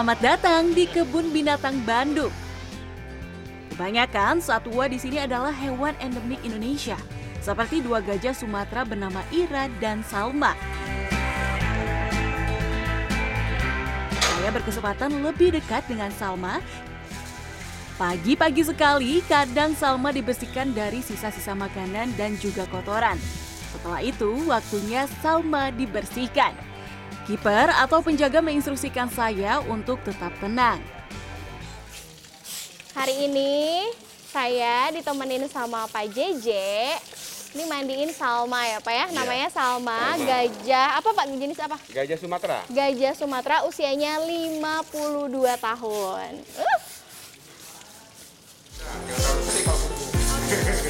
Selamat datang di Kebun Binatang Bandung. Kebanyakan satwa di sini adalah hewan endemik Indonesia, seperti dua gajah Sumatera bernama Ira dan Salma. Saya berkesempatan lebih dekat dengan Salma. Pagi-pagi sekali, kadang Salma dibersihkan dari sisa-sisa makanan dan juga kotoran. Setelah itu, waktunya Salma dibersihkan. Kiper atau penjaga menginstruksikan saya untuk tetap tenang. Hari ini saya ditemenin sama Pak Jeje. Ini mandiin Salma ya Pak ya, namanya Salma, Salma. gajah, apa Pak jenis apa? Gajah Sumatera. Gajah Sumatera usianya 52 tahun. Uh,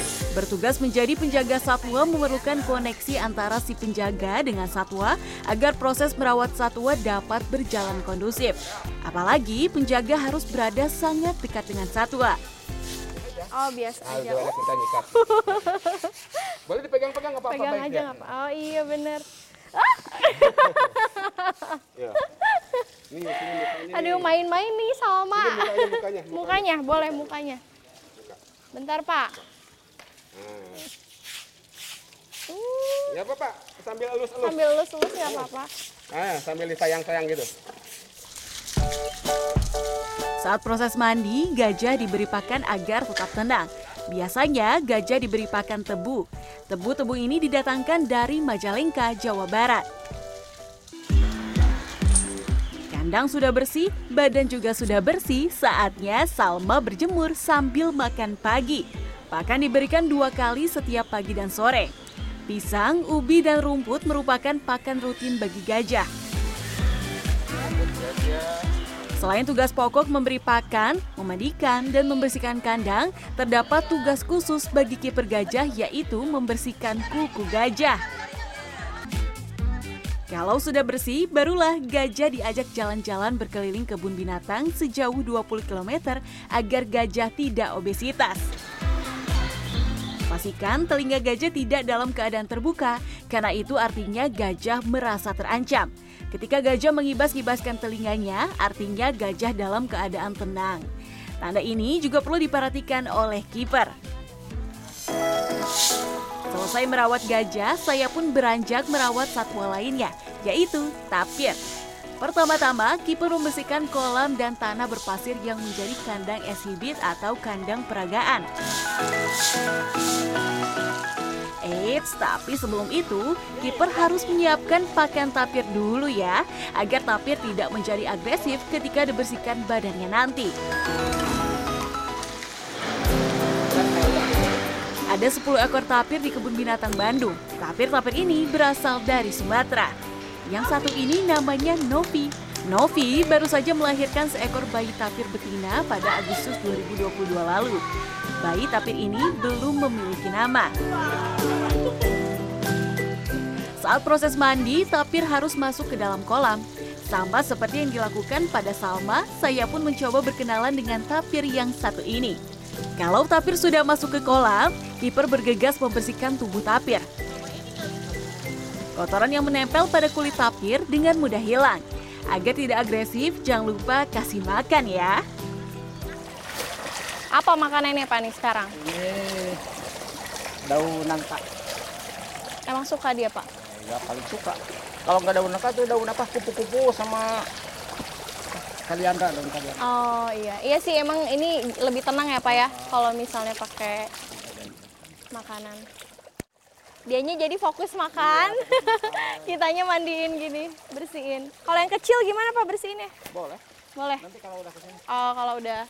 Bertugas menjadi penjaga satwa memerlukan koneksi antara si penjaga dengan satwa agar proses merawat satwa dapat berjalan kondusif. Apalagi penjaga harus berada sangat dekat dengan satwa. oh biasa aja. gimana kita nyikat. Boleh dipegang-pegang apa-apa Pegang aja nggak apa? Oh iya bener. Ini, ini mukanya. Aduh main-main nih Salma. Ini mukanya, mukanya, Mukanya, boleh mukanya. Bentar Pak. Uh, Ya apa Pak? Sambil elus-elus. sambil lulus-lulus nggak apa-apa. Ah, sambil disayang-sayang gitu. Saat proses mandi, gajah diberi pakan agar tetap tenang. Biasanya gajah diberi pakan tebu. Tebu-tebu ini didatangkan dari Majalengka, Jawa Barat. Kandang sudah bersih, badan juga sudah bersih, saatnya Salma berjemur sambil makan pagi. Pakan diberikan dua kali setiap pagi dan sore. Pisang, ubi, dan rumput merupakan pakan rutin bagi gajah. Selain tugas pokok memberi pakan, memandikan, dan membersihkan kandang, terdapat tugas khusus bagi kiper gajah yaitu membersihkan kuku gajah. Kalau sudah bersih, barulah gajah diajak jalan-jalan berkeliling kebun binatang sejauh 20 km agar gajah tidak obesitas. Pastikan telinga gajah tidak dalam keadaan terbuka, karena itu artinya gajah merasa terancam. Ketika gajah mengibas-ngibaskan telinganya, artinya gajah dalam keadaan tenang. Tanda ini juga perlu diperhatikan oleh kiper. Selesai merawat gajah, saya pun beranjak merawat satwa lainnya, yaitu tapir. Pertama-tama, kiper membersihkan kolam dan tanah berpasir yang menjadi kandang exhibit atau kandang peragaan. Eits, tapi sebelum itu, kiper harus menyiapkan pakan tapir dulu ya, agar tapir tidak menjadi agresif ketika dibersihkan badannya nanti. Ada 10 ekor tapir di kebun binatang Bandung. Tapir-tapir ini berasal dari Sumatera. Yang satu ini namanya Novi. Novi baru saja melahirkan seekor bayi tapir betina pada Agustus 2022 lalu. Bayi tapir ini belum memiliki nama. Saat proses mandi, tapir harus masuk ke dalam kolam. Sama seperti yang dilakukan pada Salma, saya pun mencoba berkenalan dengan tapir yang satu ini. Kalau tapir sudah masuk ke kolam, kiper bergegas membersihkan tubuh tapir. Kotoran yang menempel pada kulit tapir dengan mudah hilang. Agar tidak agresif, jangan lupa kasih makan ya. Apa makanannya Pak nih sekarang? Ini daun nangka. Emang suka dia Pak? Ya paling suka. Kalau nggak daun nangka tuh daun apa? Kupu-kupu sama kaliandra daun kaliandra. Oh iya, iya sih emang ini lebih tenang ya Pak ya kalau misalnya pakai makanan. Dianya jadi fokus makan, kitanya mandiin gini, bersihin. Kalau yang kecil gimana Pak bersihinnya? Boleh. Boleh. Nanti kalau udah ke sini. Oh kalau udah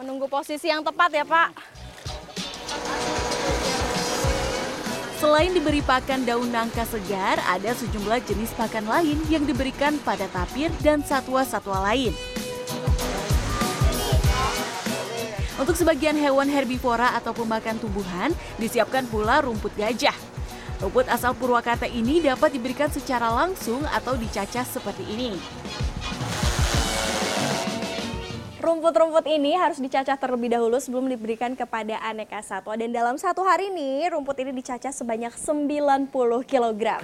menunggu posisi yang tepat ya Pak. Selain diberi pakan daun nangka segar, ada sejumlah jenis pakan lain yang diberikan pada tapir dan satwa-satwa lain. Untuk sebagian hewan herbivora atau pemakan tumbuhan, disiapkan pula rumput gajah. Rumput asal Purwakarta ini dapat diberikan secara langsung atau dicacah seperti ini. Rumput-rumput ini harus dicacah terlebih dahulu sebelum diberikan kepada aneka satwa. Dan dalam satu hari ini, rumput ini dicacah sebanyak 90 kg.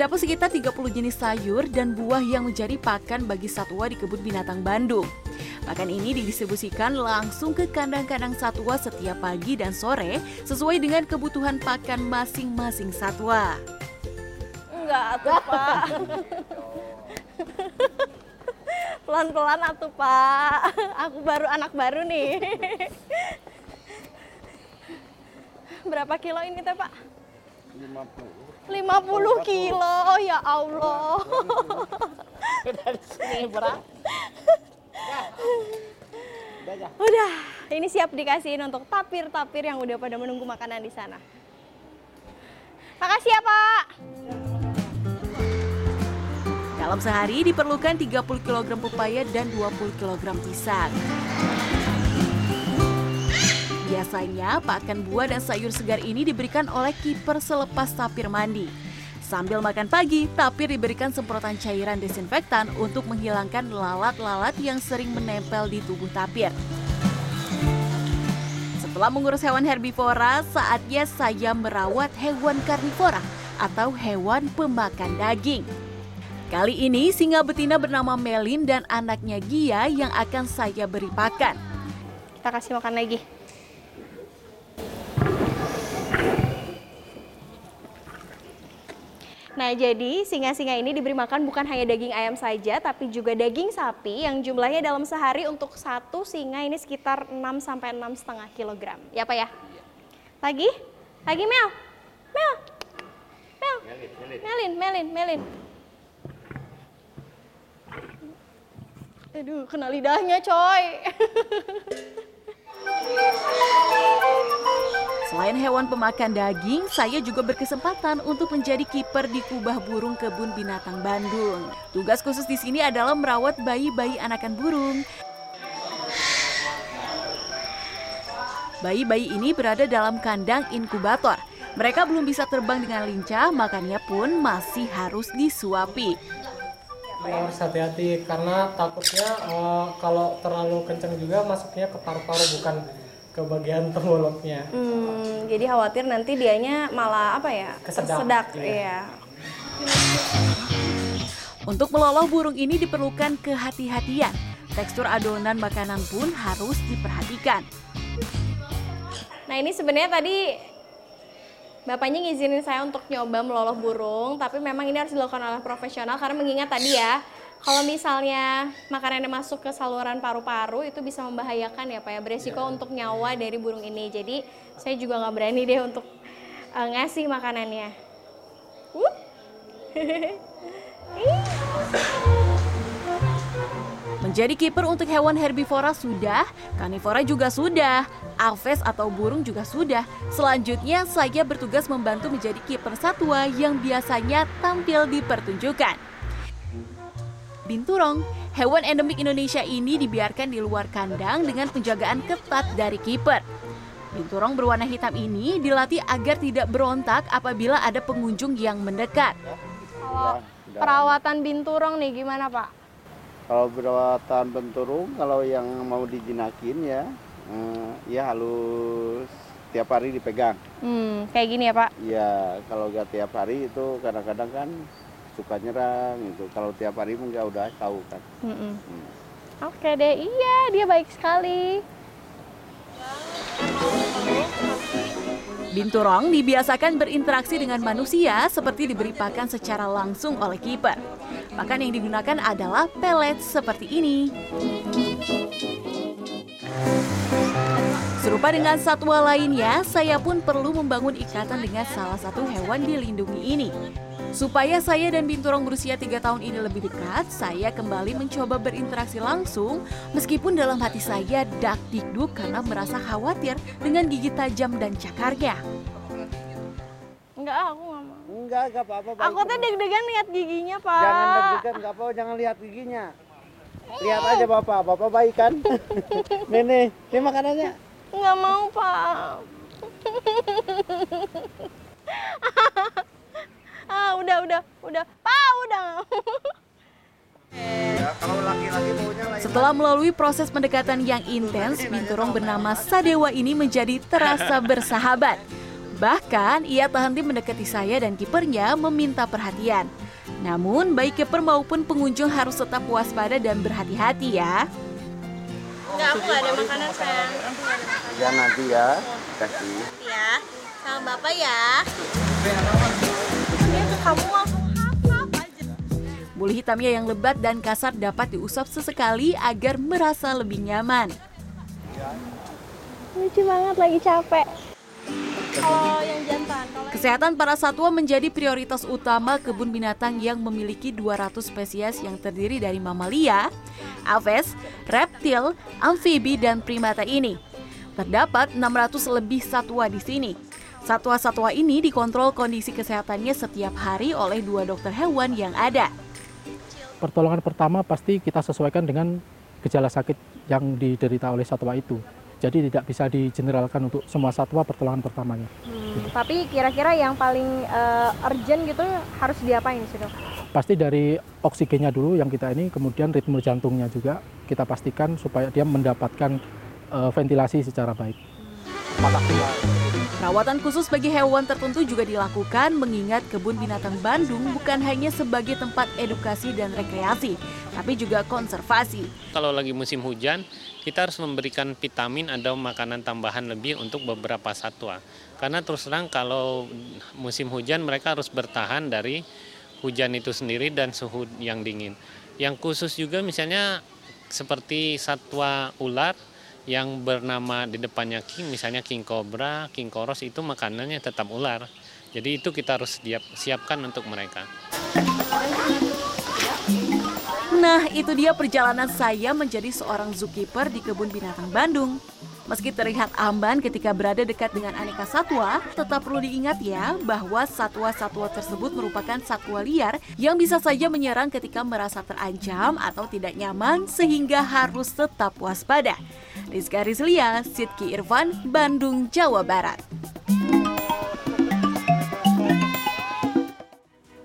Terdapat sekitar 30 jenis sayur dan buah yang menjadi pakan bagi satwa di kebun binatang Bandung. Pakan ini didistribusikan langsung ke kandang-kandang satwa setiap pagi dan sore sesuai dengan kebutuhan pakan masing-masing satwa. Enggak atuh pak. Pelan-pelan atuh pak. Aku baru anak baru nih. Berapa kilo ini teh pak? 50. 50 kilo, ya Allah. Dari sini berapa? Udah. Udah, ini siap dikasihin untuk tapir-tapir yang udah pada menunggu makanan di sana. Makasih ya Pak. Dalam sehari diperlukan 30 kg pepaya dan 20 kg pisang. Biasanya pakan buah dan sayur segar ini diberikan oleh kiper selepas tapir mandi. Sambil makan pagi, tapir diberikan semprotan cairan desinfektan untuk menghilangkan lalat-lalat yang sering menempel di tubuh tapir. Setelah mengurus hewan herbivora, saatnya saya merawat hewan karnivora atau hewan pemakan daging. Kali ini singa betina bernama Melin dan anaknya Gia yang akan saya beri pakan. Kita kasih makan lagi. Nah, jadi singa-singa ini diberi makan bukan hanya daging ayam saja, tapi juga daging sapi yang jumlahnya dalam sehari untuk satu singa ini sekitar 6 sampai 6,5 kg. Ya, Pak ya? Lagi? Lagi, Mel? Mel? Mel? Melin, Melin, Melin. Aduh, kena lidahnya, coy. Selain hewan pemakan daging, saya juga berkesempatan untuk menjadi kiper di kubah burung kebun binatang Bandung. Tugas khusus di sini adalah merawat bayi-bayi anakan burung. Bayi-bayi ini berada dalam kandang inkubator. Mereka belum bisa terbang dengan lincah, makanya pun masih harus disuapi. harus hati-hati karena takutnya eh, kalau terlalu kencang juga masuknya ke paru-paru bukan ke bagian mulutnya. Hmm, jadi khawatir nanti dianya malah apa ya? Kesedak, Tersedak, iya. iya. Untuk meloloh burung ini diperlukan kehati-hatian. Tekstur adonan makanan pun harus diperhatikan. Nah ini sebenarnya tadi bapaknya ngizinin saya untuk nyoba meloloh burung, tapi memang ini harus dilakukan oleh profesional karena mengingat tadi ya, kalau misalnya makanannya masuk ke saluran paru-paru itu bisa membahayakan ya pak ya, beresiko untuk nyawa dari burung ini. Jadi saya juga nggak berani deh untuk eh, ngasih makanannya. Wup. Menjadi kiper untuk hewan herbivora sudah, karnivora juga sudah, aves atau burung juga sudah. Selanjutnya saya bertugas membantu menjadi kiper satwa yang biasanya tampil di pertunjukan. Binturong, hewan endemik Indonesia ini dibiarkan di luar kandang dengan penjagaan ketat dari kiper. Binturong berwarna hitam ini dilatih agar tidak berontak apabila ada pengunjung yang mendekat. Kalau perawatan binturong nih gimana pak? Kalau perawatan benturung, kalau yang mau dijinakin ya, eh, ya halus tiap hari dipegang. Hmm, kayak gini ya pak? Ya kalau nggak tiap hari itu kadang-kadang kan suka nyerang itu. Kalau tiap hari enggak udah tahu kan. Mm-mm. Hmm. Oke deh, iya dia baik sekali. Binturong dibiasakan berinteraksi dengan manusia seperti diberi pakan secara langsung oleh kiper. Pakan yang digunakan adalah pelet seperti ini. Serupa dengan satwa lainnya, saya pun perlu membangun ikatan dengan salah satu hewan dilindungi ini. Supaya saya dan binturong berusia 3 tahun ini lebih dekat, saya kembali mencoba berinteraksi langsung meskipun dalam hati saya dak dikduk karena merasa khawatir dengan gigi tajam dan cakarnya. Enggak, aku nggak mau. Enggak, enggak apa-apa. Aku tuh deg-degan lihat giginya, Pak. Jangan deg-degan, enggak apa-apa, jangan lihat giginya. Lihat aja Bapak, Bapak baik kan? Nenek, ini makanannya. Nggak mau, Pak. ah, udah, udah, udah. Pak, udah. Ya. Setelah melalui proses pendekatan yang intens, binturong bernama Sadewa ini menjadi terasa bersahabat. Bahkan ia tak henti mendekati saya dan kipernya meminta perhatian. Namun baik kiper maupun pengunjung harus tetap waspada dan berhati-hati ya. Enggak, aku nggak ada makanan sayang. Ya nanti ya, kasih. Ya, sama bapak ya. Kamu langsung hap aja. Bulu hitamnya yang lebat dan kasar dapat diusap sesekali agar merasa lebih nyaman. Lucu banget lagi capek. Kalau yang jantan, kalau Kesehatan para satwa menjadi prioritas utama kebun binatang yang memiliki 200 spesies yang terdiri dari mamalia, aves, reptil, amfibi, dan primata ini. Terdapat 600 lebih satwa di sini. Satwa-satwa ini dikontrol kondisi kesehatannya setiap hari oleh dua dokter hewan yang ada. pertolongan pertama pasti kita sesuaikan dengan gejala sakit yang diderita oleh satwa itu. Jadi tidak bisa digeneralkan untuk semua satwa pertolongan pertamanya. Hmm, tapi kira-kira yang paling eh, urgent gitu harus diapain sih dok? Pasti dari oksigennya dulu yang kita ini, kemudian ritme jantungnya juga kita pastikan supaya dia mendapatkan eh, ventilasi secara baik. Perawatan khusus bagi hewan tertentu juga dilakukan mengingat kebun binatang Bandung bukan hanya sebagai tempat edukasi dan rekreasi, tapi juga konservasi. Kalau lagi musim hujan, kita harus memberikan vitamin atau makanan tambahan lebih untuk beberapa satwa. Karena terus terang kalau musim hujan mereka harus bertahan dari hujan itu sendiri dan suhu yang dingin. Yang khusus juga misalnya seperti satwa ular yang bernama di depannya king, misalnya king cobra, king koros itu makanannya tetap ular. Jadi itu kita harus siap, siapkan untuk mereka. Nah, itu dia perjalanan saya menjadi seorang zookeeper di kebun binatang Bandung. Meski terlihat aman ketika berada dekat dengan aneka satwa, tetap perlu diingat ya bahwa satwa-satwa tersebut merupakan satwa liar yang bisa saja menyerang ketika merasa terancam atau tidak nyaman sehingga harus tetap waspada. Rizka Rizlia, Sidki Irfan, Bandung, Jawa Barat.